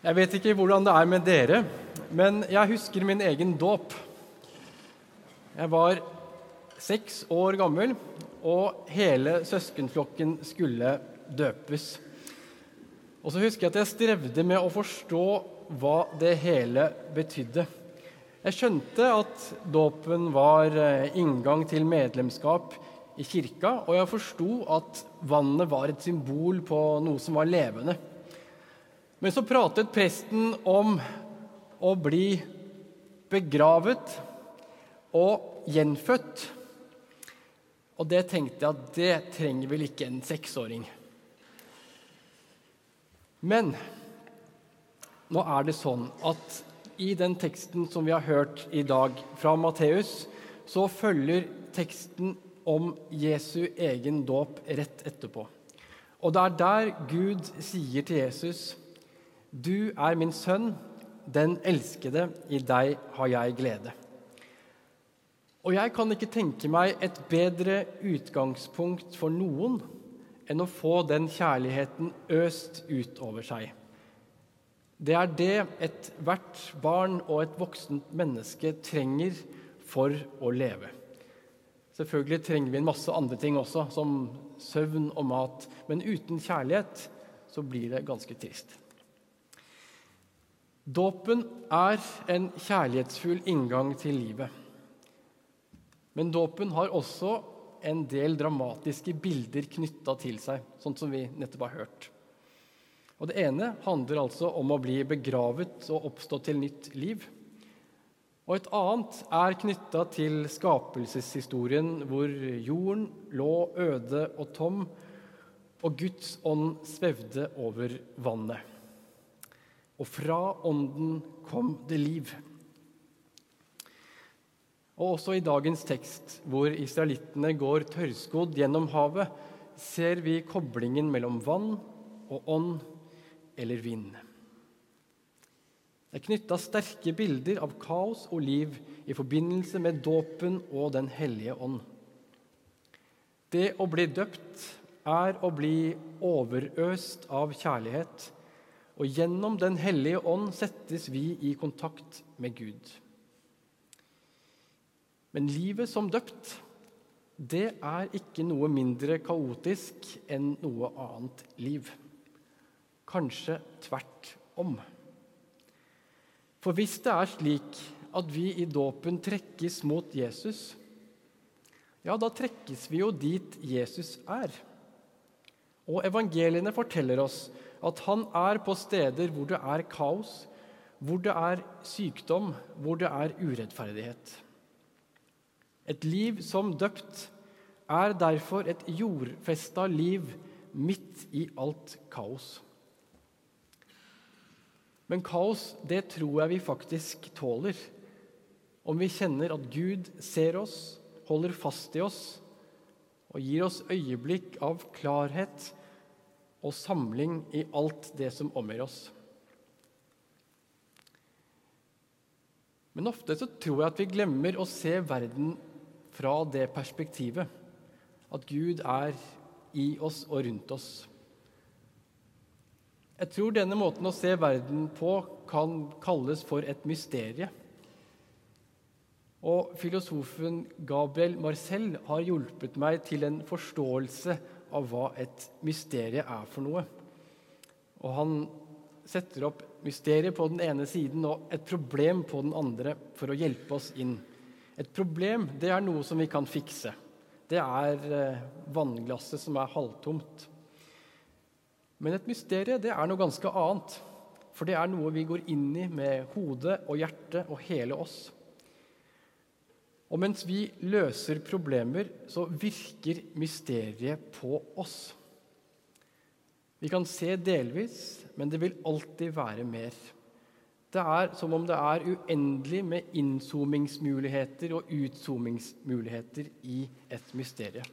Jeg vet ikke hvordan det er med dere, men jeg husker min egen dåp. Jeg var seks år gammel, og hele søskenflokken skulle døpes. Og så husker jeg at jeg strevde med å forstå hva det hele betydde. Jeg skjønte at dåpen var eh, inngang til medlemskap i kirka, og jeg forsto at vannet var et symbol på noe som var levende. Men så pratet presten om å bli begravet og gjenfødt. Og det tenkte jeg at det trenger vel ikke en seksåring. Men nå er det sånn at i den teksten som vi har hørt i dag fra Matteus, så følger teksten om Jesu egen dåp rett etterpå. Og det er der Gud sier til Jesus, 'Du er min sønn, den elskede, i deg har jeg glede'. Og jeg kan ikke tenke meg et bedre utgangspunkt for noen enn å få den kjærligheten øst utover seg. Det er det ethvert barn og et voksent menneske trenger for å leve. Selvfølgelig trenger vi en masse andre ting også, som søvn og mat. Men uten kjærlighet så blir det ganske trist. Dåpen er en kjærlighetsfull inngang til livet. Men dåpen har også en del dramatiske bilder knytta til seg, sånn som vi nettopp har hørt. Og Det ene handler altså om å bli begravet og oppstå til nytt liv. Og et annet er knytta til skapelseshistorien, hvor jorden lå øde og tom, og Guds ånd svevde over vannet. Og fra ånden kom det liv. Og også i dagens tekst, hvor israelittene går tørrskodd gjennom havet, ser vi koblingen mellom vann og ånd eller vind. Det er knytta sterke bilder av kaos og liv i forbindelse med dåpen og Den hellige ånd. Det å bli døpt er å bli overøst av kjærlighet, og gjennom Den hellige ånd settes vi i kontakt med Gud. Men livet som døpt, det er ikke noe mindre kaotisk enn noe annet liv. Kanskje tvert om. For hvis det er slik at vi i dåpen trekkes mot Jesus, ja, da trekkes vi jo dit Jesus er. Og evangeliene forteller oss at han er på steder hvor det er kaos, hvor det er sykdom, hvor det er urettferdighet. Et liv som døpt er derfor et jordfesta liv midt i alt kaos. Men kaos, det tror jeg vi faktisk tåler. Om vi kjenner at Gud ser oss, holder fast i oss og gir oss øyeblikk av klarhet og samling i alt det som omgir oss. Men ofte så tror jeg at vi glemmer å se verden fra det perspektivet. At Gud er i oss og rundt oss. Jeg tror denne måten å se verden på kan kalles for et mysterie. Og filosofen Gabriel Marcel har hjulpet meg til en forståelse av hva et mysterie er for noe. Og han setter opp mysteriet på den ene siden og et problem på den andre for å hjelpe oss inn. Et problem det er noe som vi kan fikse. Det er eh, vannglasset som er halvtomt. Men et mysterium det er noe ganske annet. For det er noe vi går inn i med hodet og hjertet og hele oss. Og mens vi løser problemer, så virker mysteriet på oss. Vi kan se delvis, men det vil alltid være mer. Det er som om det er uendelig med innzoomingsmuligheter og utzoomingsmuligheter i et mysterium.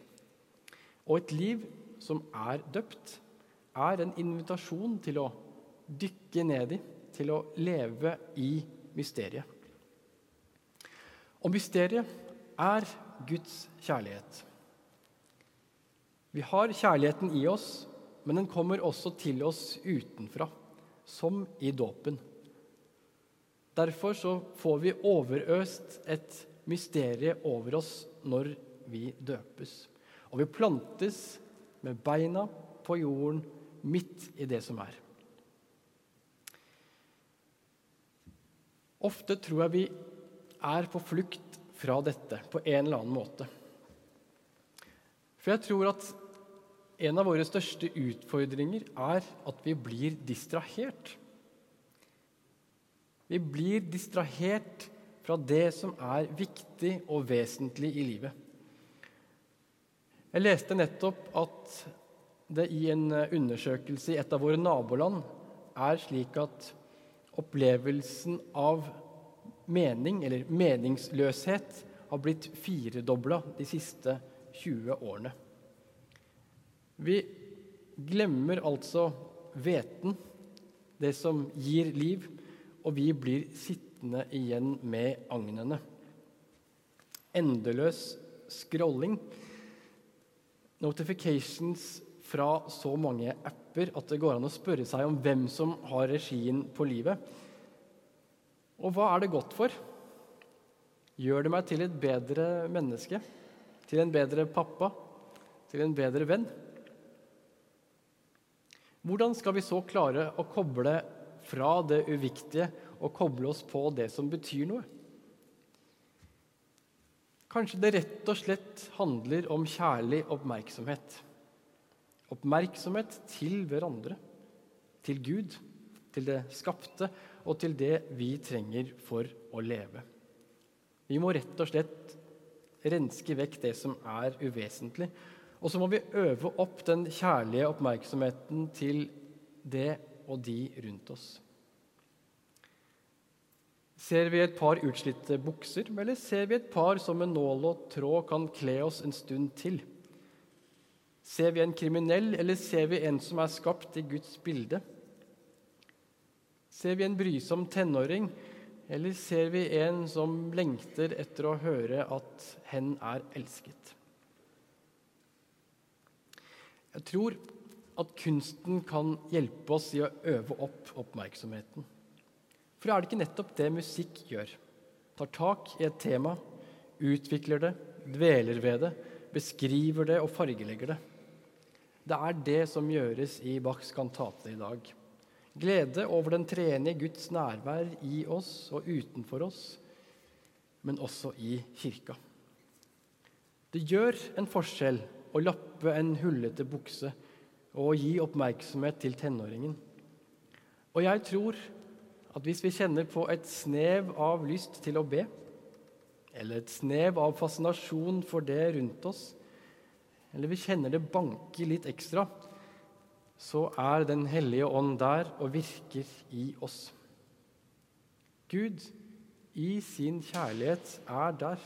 Og et liv som er døpt, er en invitasjon til å dykke ned i, til å leve i mysteriet. Og mysteriet er Guds kjærlighet. Vi har kjærligheten i oss, men den kommer også til oss utenfra. som i dåpen. Derfor så får vi overøst et mysterium over oss når vi døpes. Og vi plantes med beina på jorden midt i det som er. Ofte tror jeg vi er på flukt fra dette på en eller annen måte. For jeg tror at en av våre største utfordringer er at vi blir distrahert. Vi blir distrahert fra det som er viktig og vesentlig i livet. Jeg leste nettopp at det i en undersøkelse i et av våre naboland er slik at opplevelsen av mening, eller meningsløshet, har blitt firedobla de siste 20 årene. Vi glemmer altså hveten, det som gir liv, og vi blir sittende igjen med agnene. Endeløs scrolling, notifications fra så mange apper at det går an å spørre seg om hvem som har regien på livet. Og hva er det godt for? Gjør det meg til et bedre menneske? Til en bedre pappa? Til en bedre venn? Hvordan skal vi så klare å koble fra det uviktige og koble oss på det som betyr noe? Kanskje det rett og slett handler om kjærlig oppmerksomhet. Oppmerksomhet til hverandre, til Gud, til det skapte og til det vi trenger for å leve. Vi må rett og slett renske vekk det som er uvesentlig. Og så må vi øve opp den kjærlige oppmerksomheten til det og de rundt oss. Ser vi et par utslitte bukser, eller ser vi et par som med nål og tråd kan kle oss en stund til? Ser vi en kriminell, eller ser vi en som er skapt i Guds bilde? Ser vi en brysom tenåring, eller ser vi en som lengter etter å høre at hen er elsket? Jeg tror at kunsten kan hjelpe oss i å øve opp oppmerksomheten. For er det ikke nettopp det musikk gjør? Tar tak i et tema, utvikler det, dveler ved det, beskriver det og fargelegger det. Det er det som gjøres i Bachs kantate i dag. Glede over den treenige Guds nærvær i oss og utenfor oss, men også i kirka. Det gjør en forskjell å lappe en hullete bukse og gi oppmerksomhet til tenåringen. Og jeg tror at hvis vi kjenner på et snev av lyst til å be, eller et snev av fascinasjon for det rundt oss, eller vi kjenner det banke litt ekstra, så er Den hellige ånd der og virker i oss. Gud i sin kjærlighet er der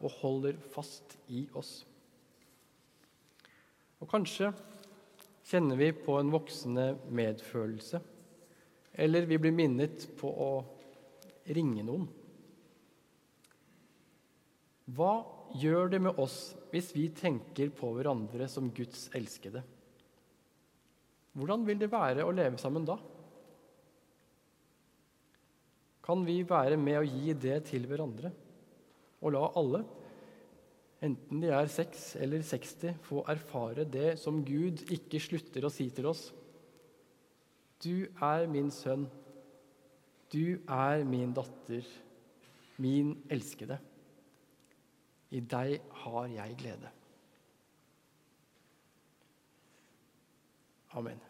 og holder fast i oss. Og kanskje kjenner vi på en voksende medfølelse, eller vi blir minnet på å ringe noen. Hva gjør det med oss hvis vi tenker på hverandre som Guds elskede? Hvordan vil det være å leve sammen da? Kan vi være med å gi det til hverandre og la alle, enten de er seks eller 60, få erfare det som Gud ikke slutter å si til oss? Du er min sønn, du er min datter, min elskede. I deg har jeg glede. Amen.